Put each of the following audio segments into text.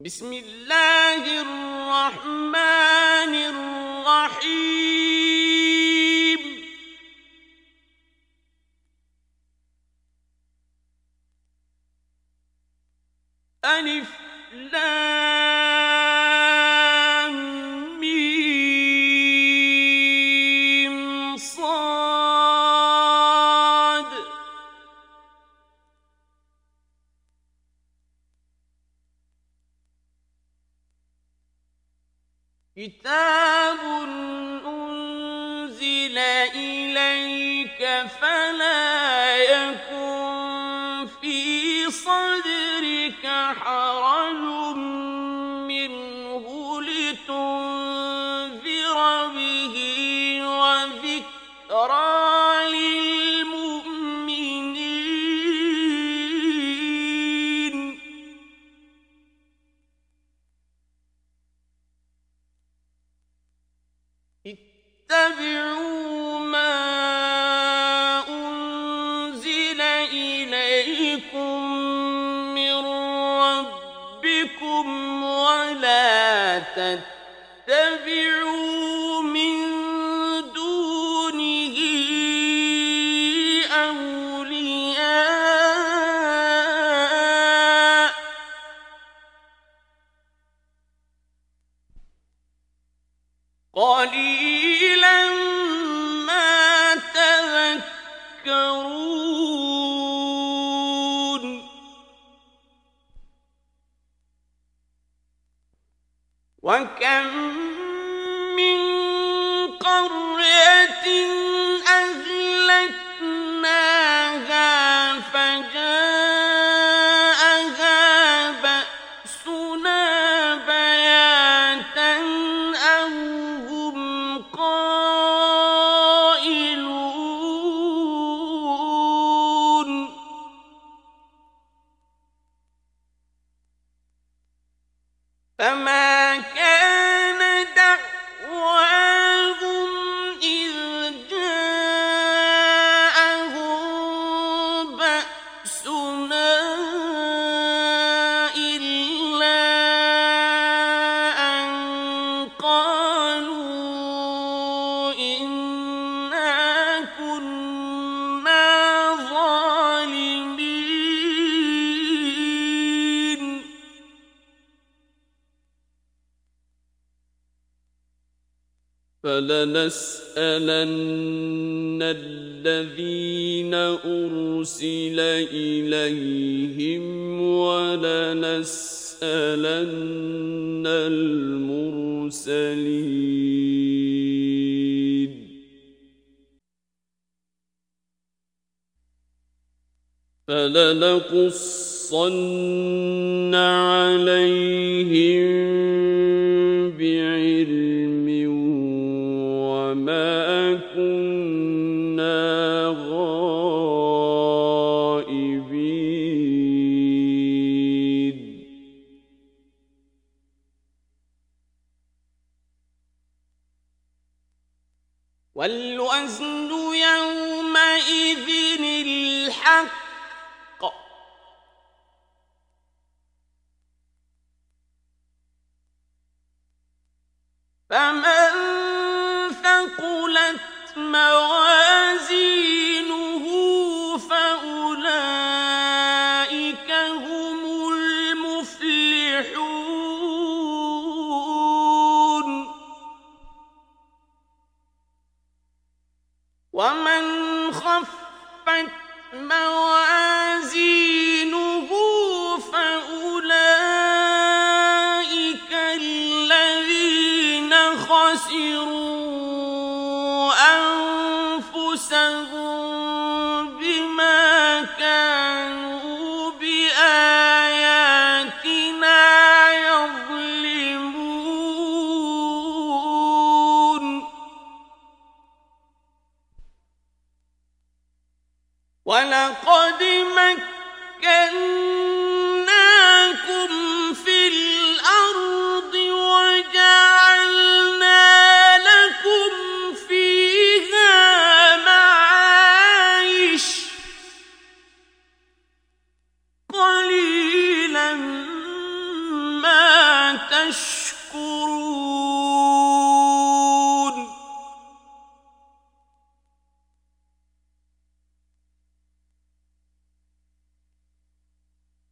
بسم الله الرحمن وكم لنقصن عَلَيْهِمْ بِعِلْمٍ وَمَا كُنْتَ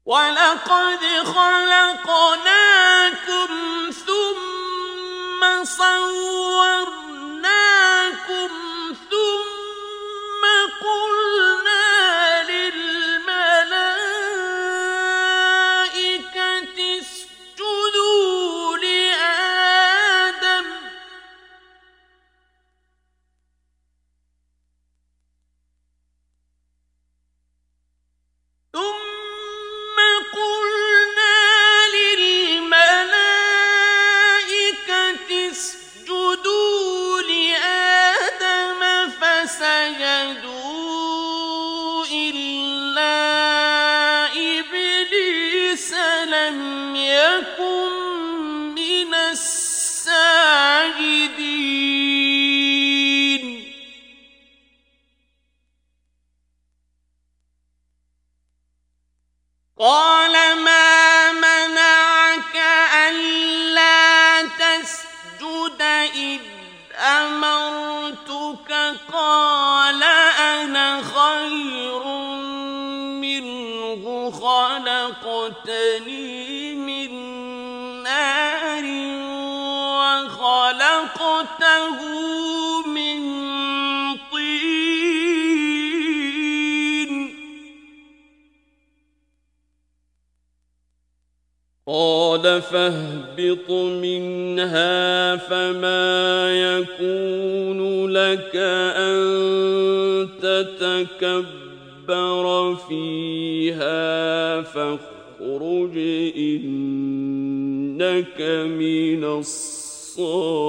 ولقد خلقناكم ثم صورناكم تهبط منها فما يكون لك أن تتكبر فيها فاخرج إنك من الصاغرين.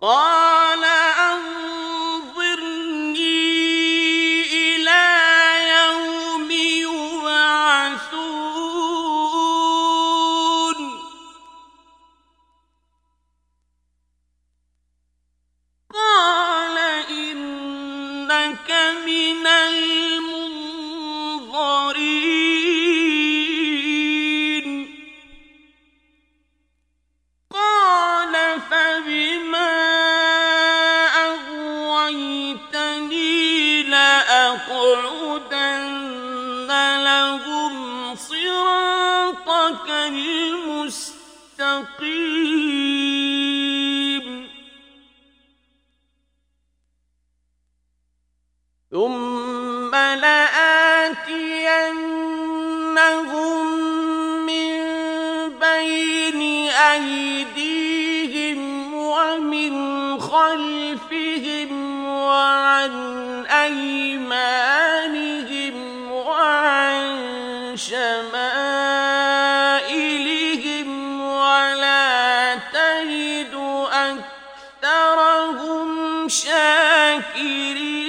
قال بهم وعن أيمانهم وعن شمائلهم ولا تجد أكثرهم شاكرين.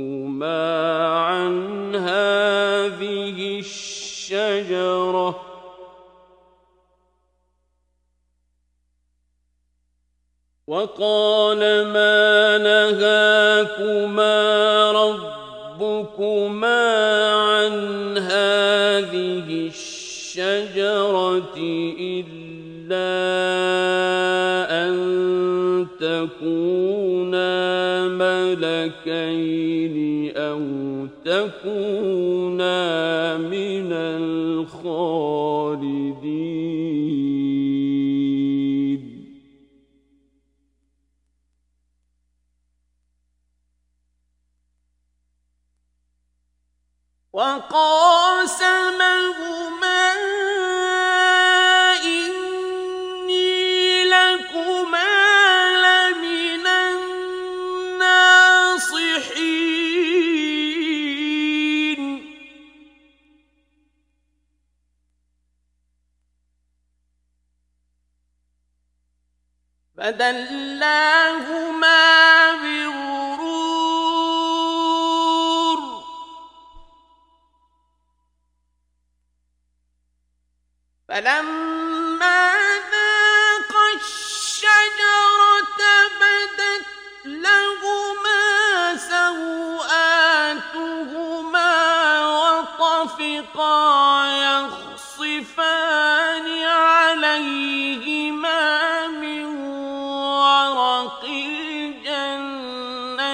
ينهاكما عن هذه الشجرة وقال ما نهاكما ربكما عن هذه الشجرة إلا أن تكون الفلكين أو تكونا من الخاسرين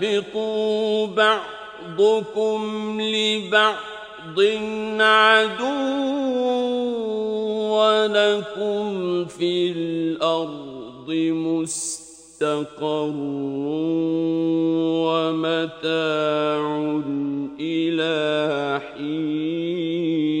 فاهبطوا بعضكم لبعض عدو ولكم في الأرض مستقر ومتاع إلى حين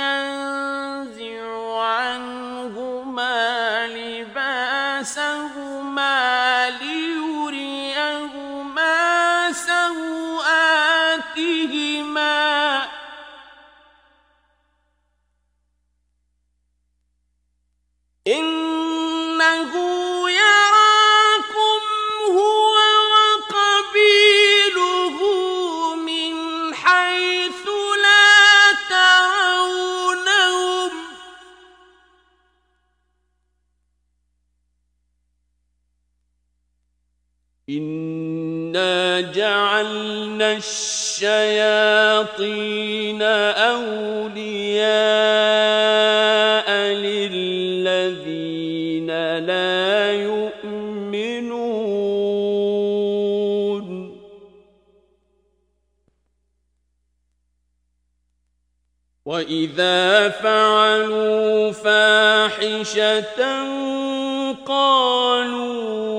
ينزع عنهما لباسه الشياطين أولياء للذين لا يؤمنون. وإذا فعلوا فاحشة قالوا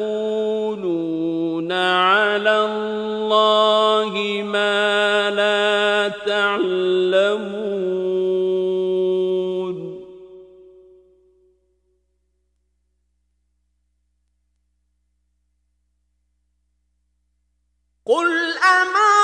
أتقولون على الله ما لا تعلمون؟ قل أمان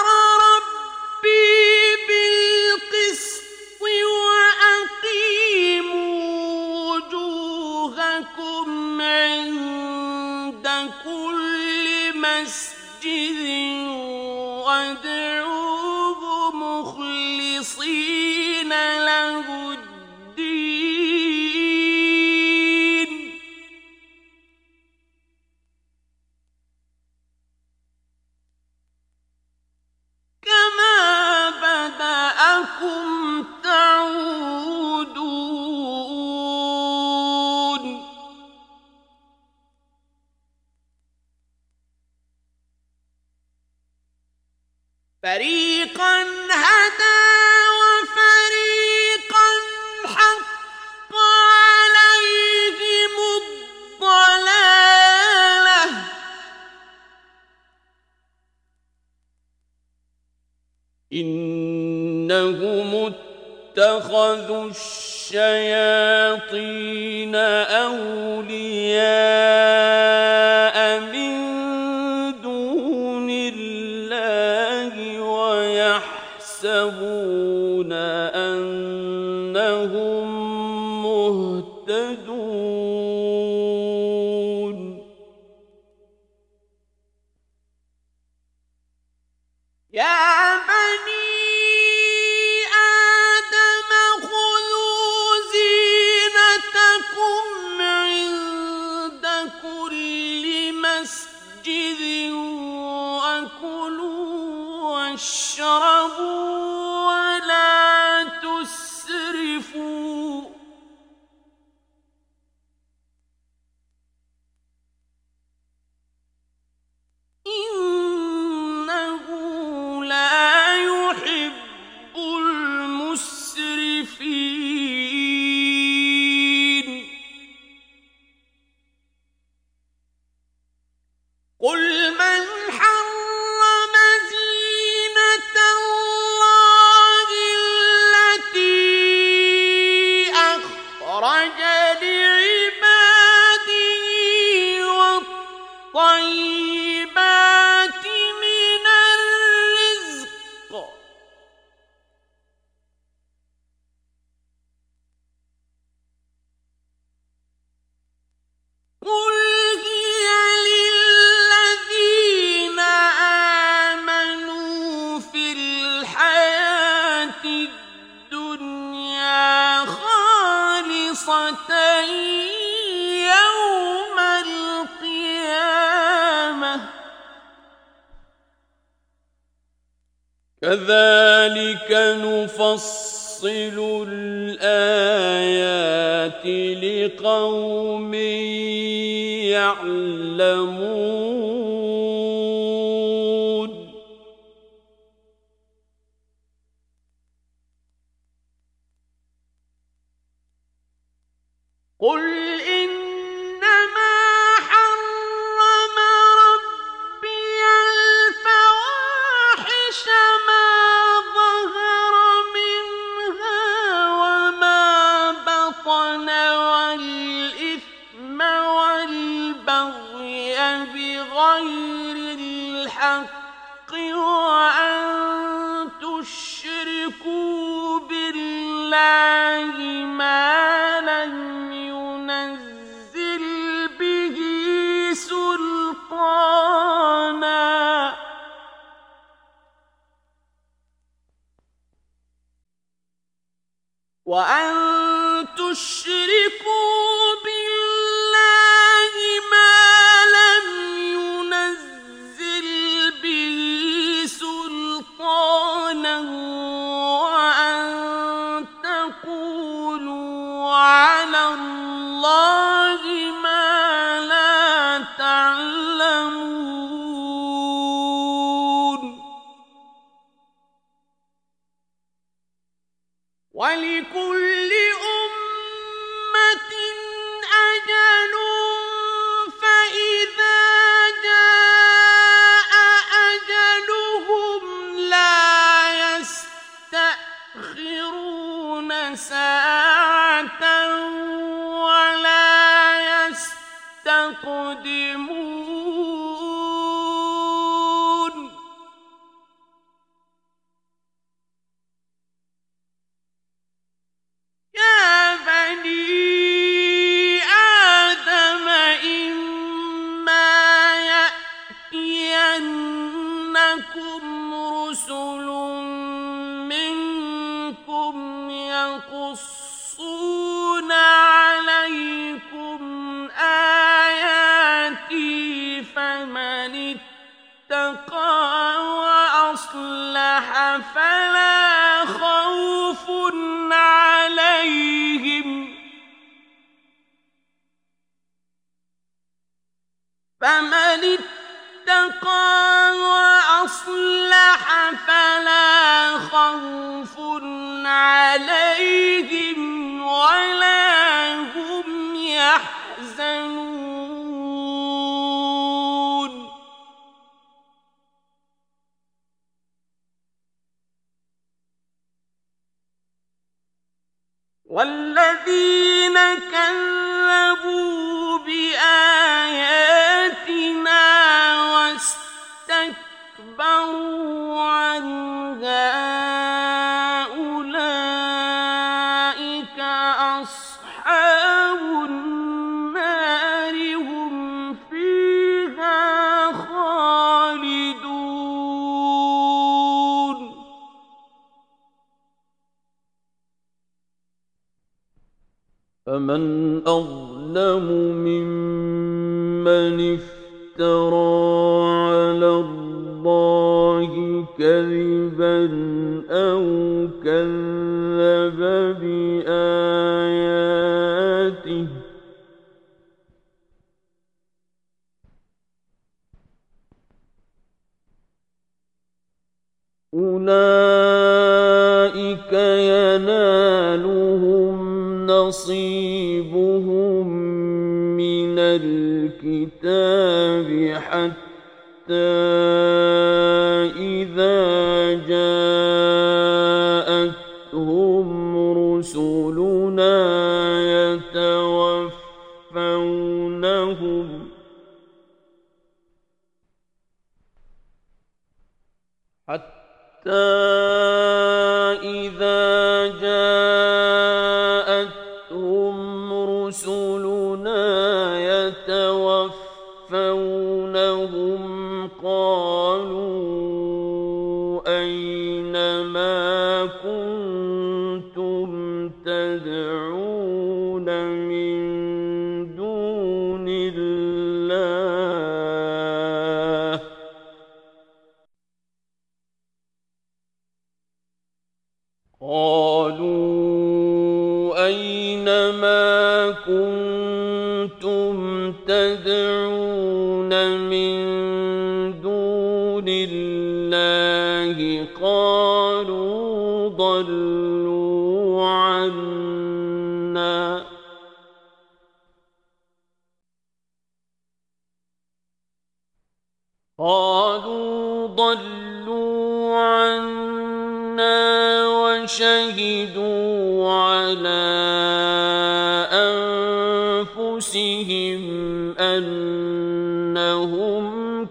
Yeah! تقدمون فمن أظلم ممن افترى على الله كذبا أو كذب بآياته حتى قالوا ضلوا عنا وشهدوا على أنفسهم أنهم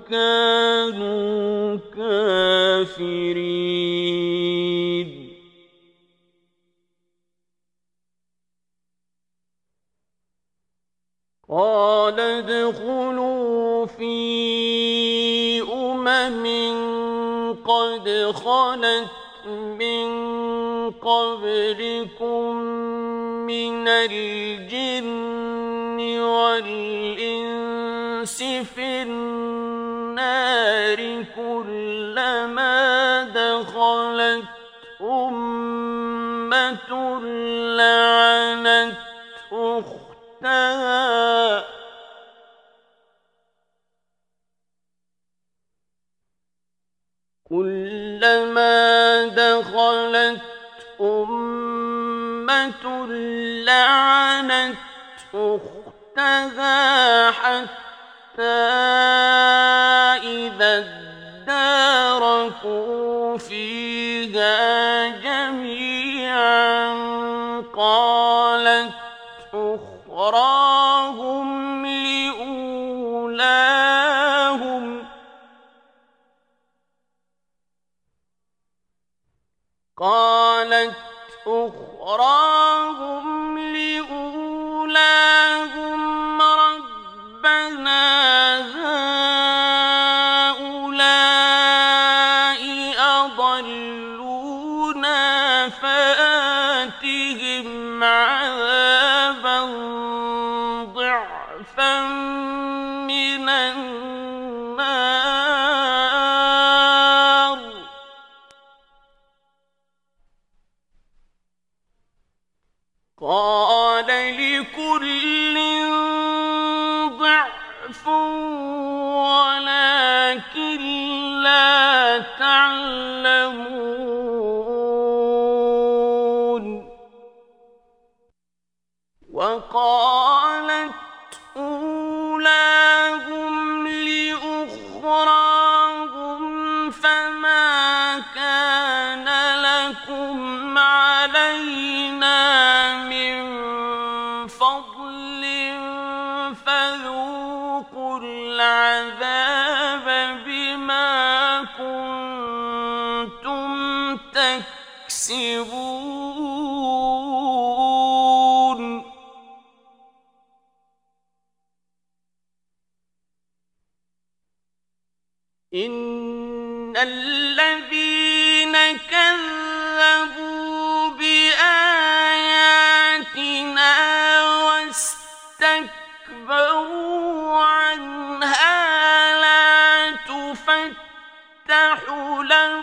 كانوا كافرين. خلت من قبلكم من الجن والإنس في النار أختها حتى إذا اداركوا فيها جميعا قالت أخراهم لأولاهم. قالت أخراهم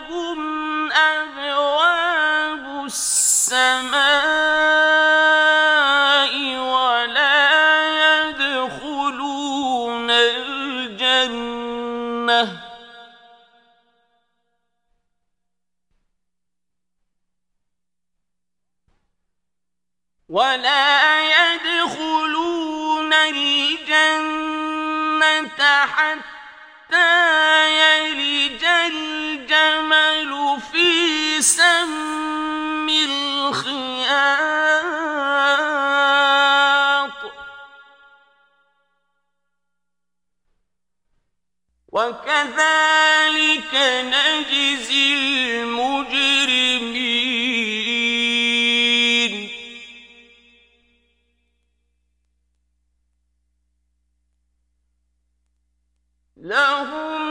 لهم أبواب السماء بسم الخياط. وكذلك نجزي المجرمين. لهم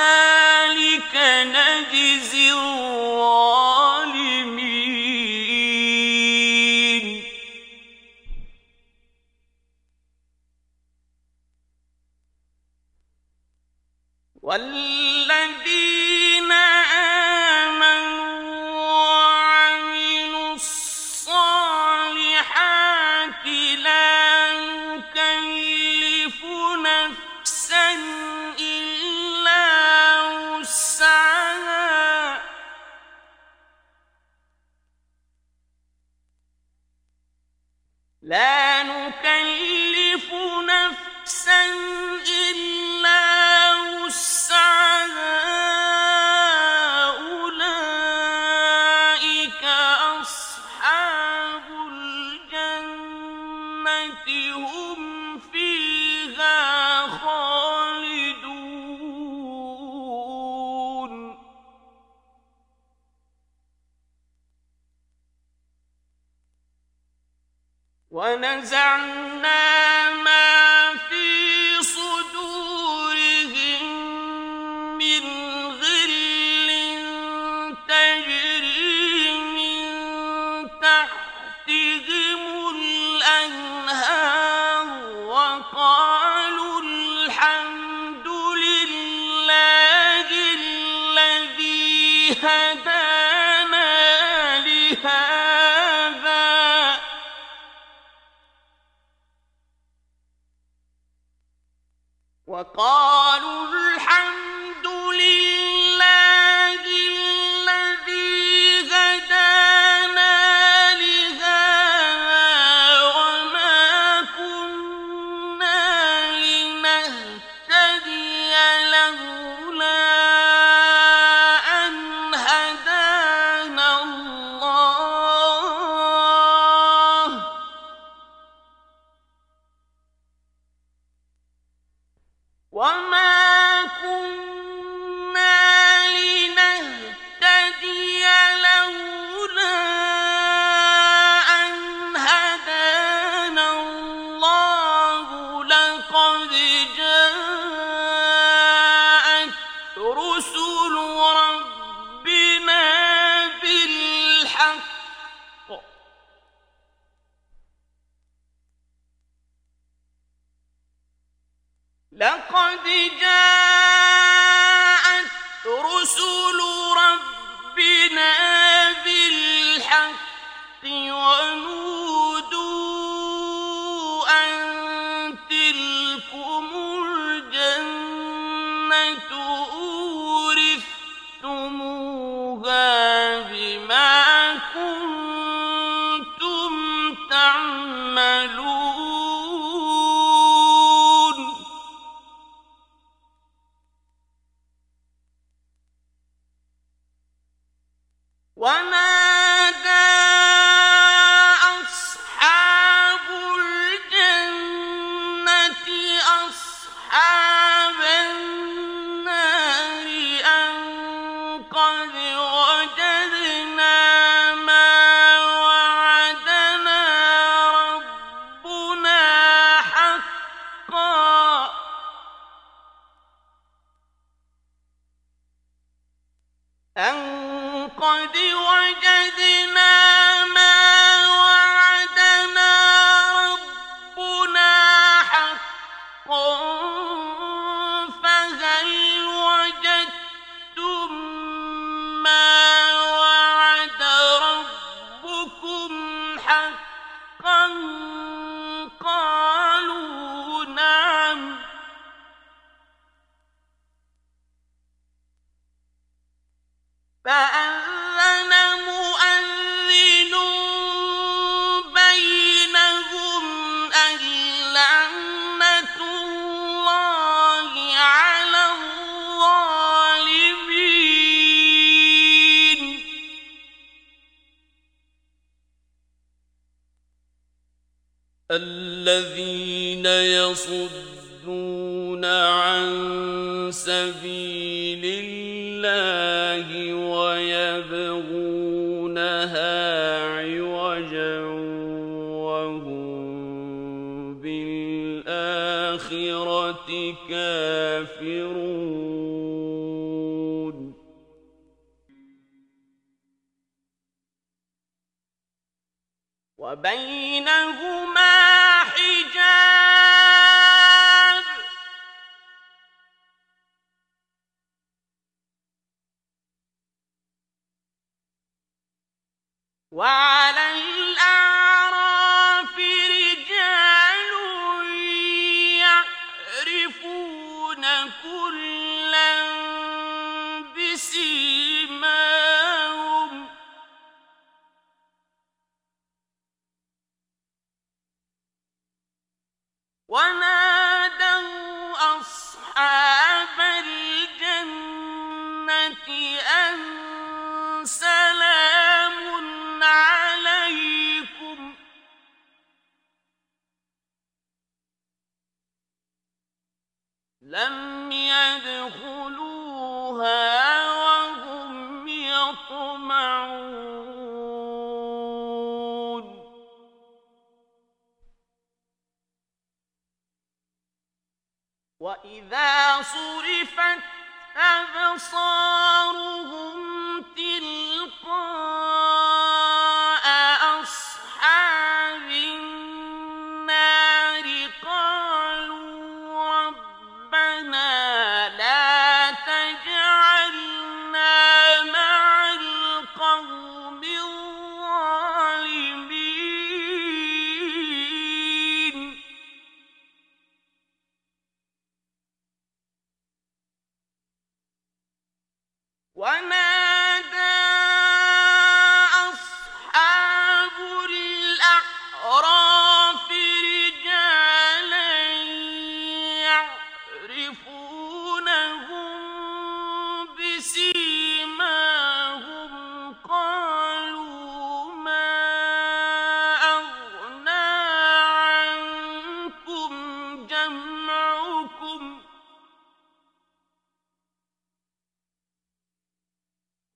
وكذلك نجزي الظالمين. والذين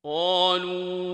ولقد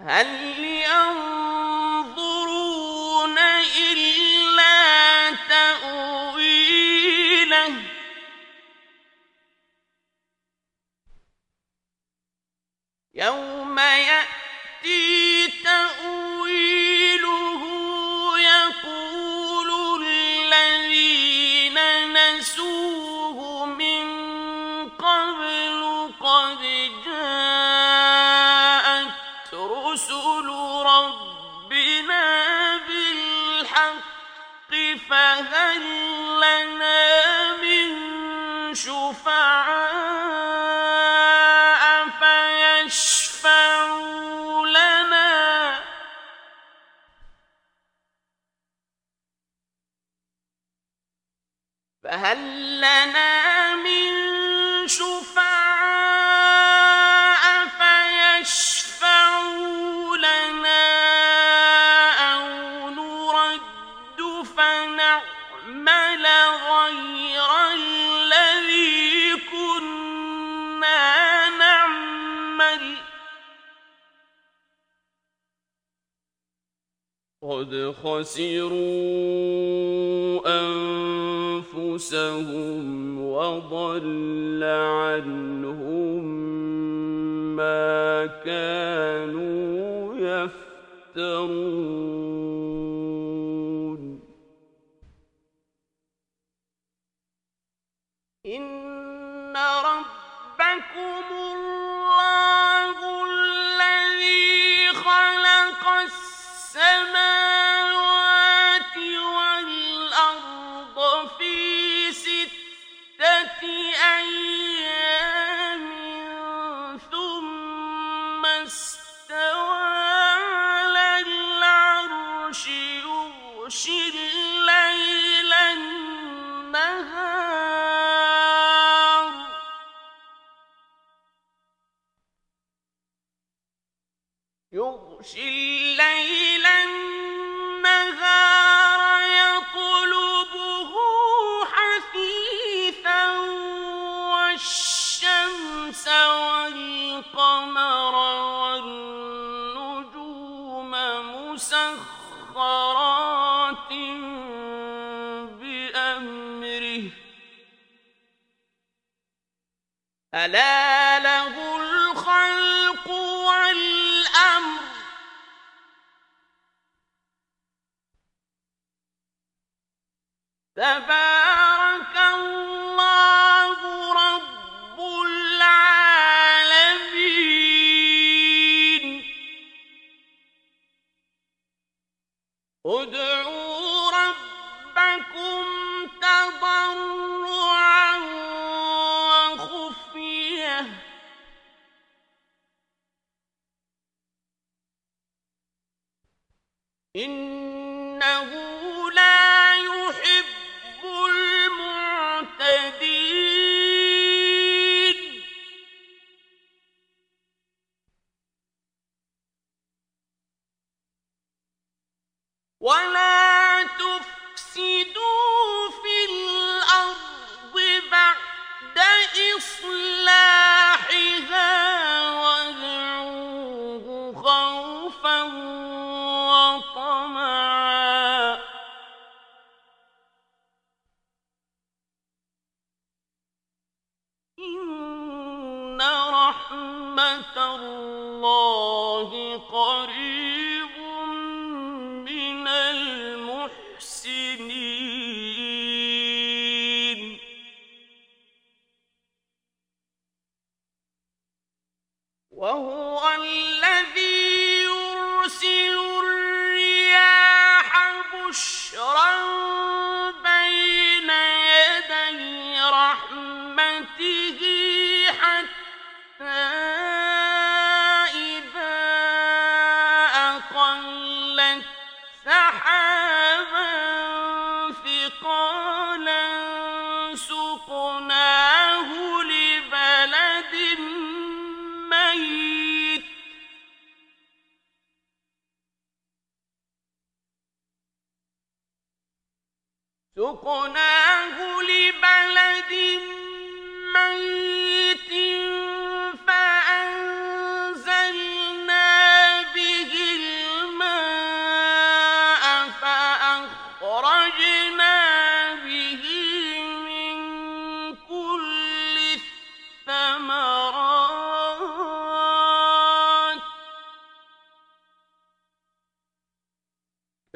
هل ينظرون إلا تأويله؟ يوم خسروا أنفسهم وضل عنهم ما كانوا يفترون.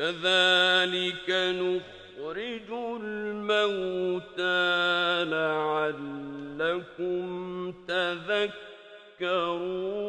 كذلك نخرج الموتى لعلكم تذكرون.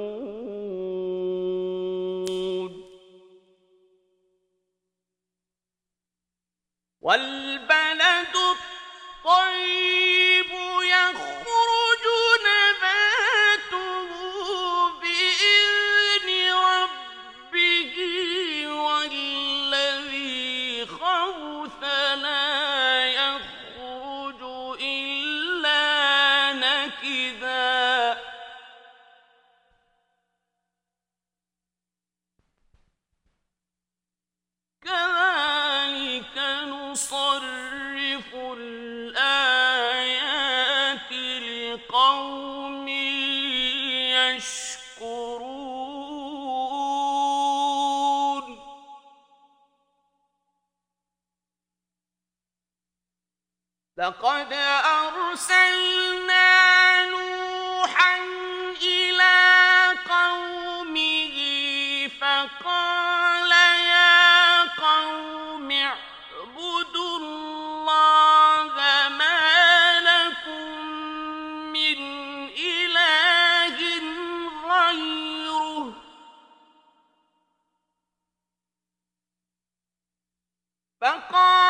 فقال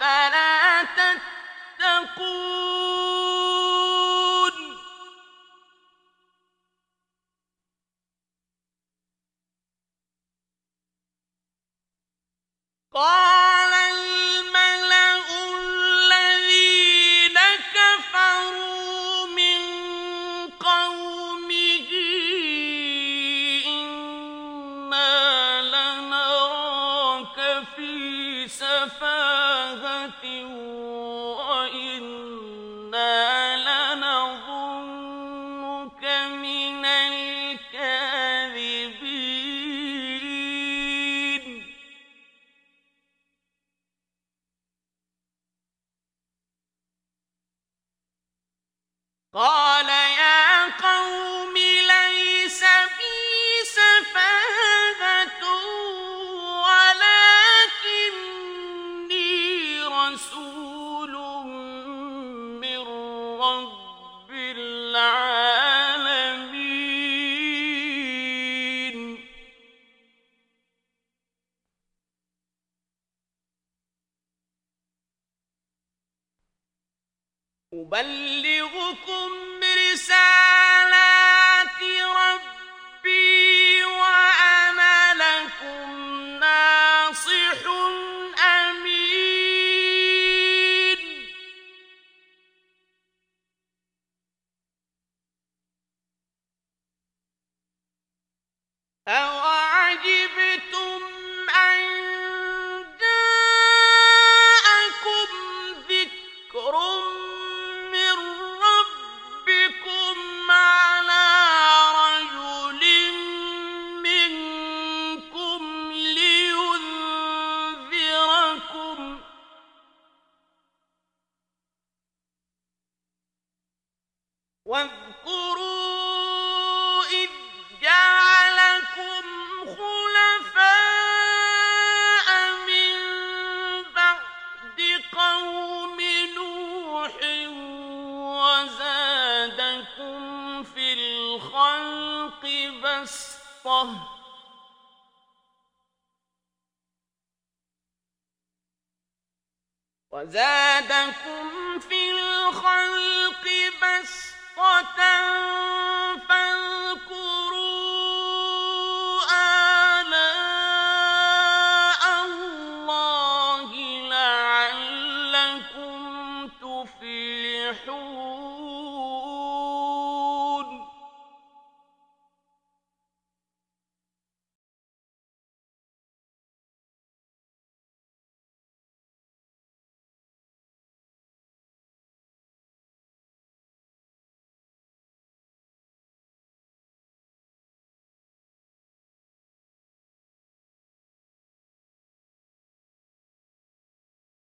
فلا أَوَ